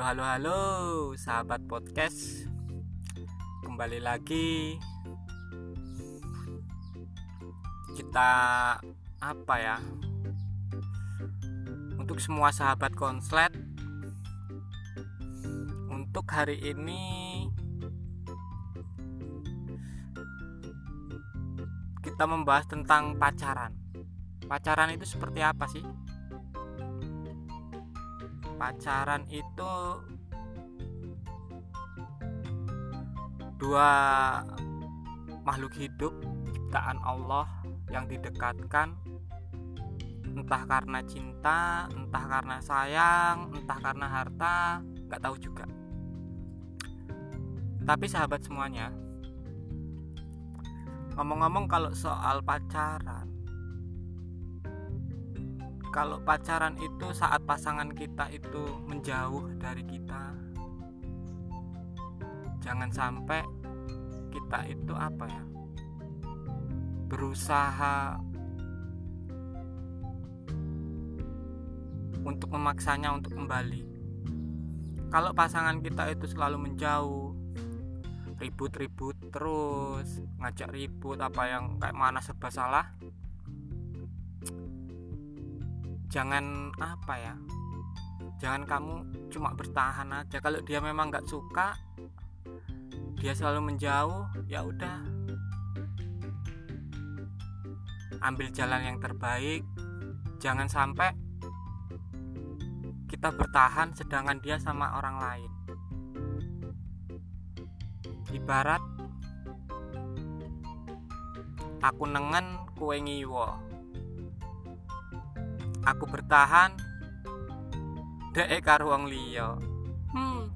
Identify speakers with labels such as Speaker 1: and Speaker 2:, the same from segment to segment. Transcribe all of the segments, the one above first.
Speaker 1: Halo halo halo sahabat podcast. Kembali lagi. Kita apa ya? Untuk semua sahabat konslet Untuk hari ini Kita membahas tentang pacaran. Pacaran itu seperti apa sih? Pacaran itu dua makhluk hidup ciptaan Allah yang didekatkan entah karena cinta, entah karena sayang, entah karena harta, nggak tahu juga. Tapi sahabat semuanya, ngomong-ngomong kalau soal pacaran, kalau pacaran itu saat pasangan kita itu menjauh dari kita jangan sampai kita itu apa ya berusaha untuk memaksanya untuk kembali. Kalau pasangan kita itu selalu menjauh ribut-ribut terus ngajak ribut apa yang kayak mana serba salah jangan apa ya jangan kamu cuma bertahan aja. Kalau dia memang nggak suka dia selalu menjauh ya udah. Ambil jalan yang terbaik. Jangan sampai kita bertahan sedangkan dia sama orang lain. Ibarat aku nengen kue ngiwo aku bertahan. Dek karo wong liya. Hmm.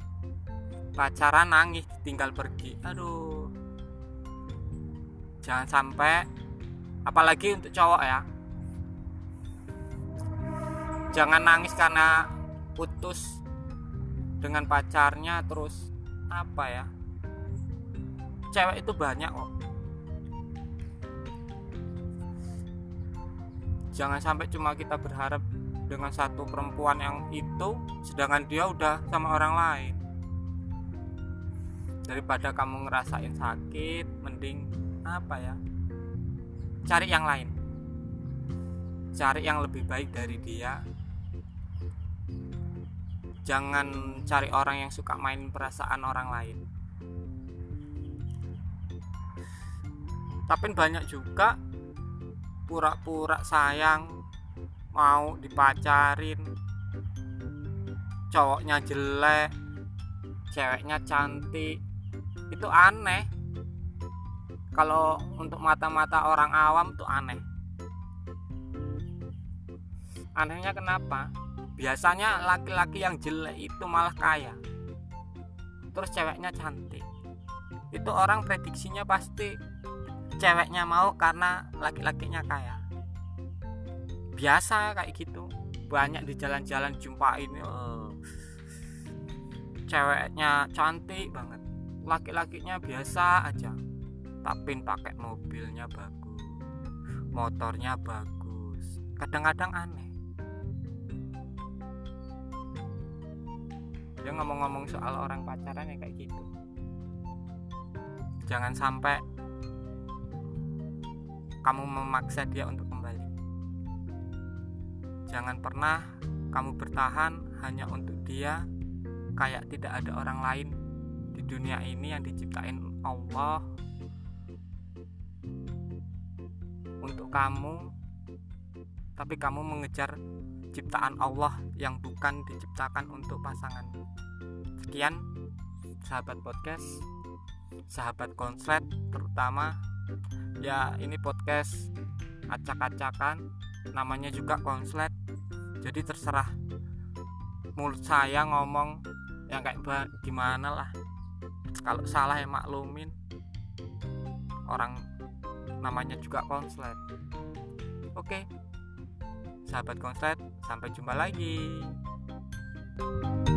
Speaker 1: pacaran nangis tinggal pergi. Aduh. Jangan sampai apalagi untuk cowok ya. Jangan nangis karena putus dengan pacarnya terus apa ya? Cewek itu banyak kok jangan sampai cuma kita berharap dengan satu perempuan yang itu sedangkan dia udah sama orang lain. Daripada kamu ngerasain sakit mending apa ya cari yang lain. Cari yang lebih baik dari dia. Jangan cari orang yang suka main perasaan orang lain. Tapi banyak juga pura-pura sayang mau dipacarin. Cowoknya jelek ceweknya cantik. Itu aneh. Kalau untuk mata-mata orang awam tuh aneh. Anehnya kenapa? Biasanya laki-laki yang jelek itu malah kaya. Terus ceweknya cantik. Itu orang prediksinya pasti ceweknya mau karena laki-lakinya kaya. Biasa kayak gitu. Banyak di jalan-jalan jumpain oh, ceweknya cantik banget. Laki-lakinya biasa aja. Tapi pakai mobilnya bagus. Motornya bagus. Kadang-kadang aneh. Dia ngomong-ngomong soal orang pacaran ya kayak gitu. Jangan sampai kamu memaksa dia untuk kembali. Jangan pernah kamu bertahan hanya untuk dia, kayak tidak ada orang lain di dunia ini yang diciptain Allah untuk kamu, tapi kamu mengejar ciptaan Allah yang bukan diciptakan untuk pasangan. Sekian, sahabat podcast, sahabat konslet, terutama ya ini podcast acak-acakan namanya juga konslet. Jadi terserah. Mulut saya ngomong yang kayak gimana lah. Kalau salah ya maklumin. Orang namanya juga konslet. Oke. Sahabat konslet sampai jumpa lagi. thank you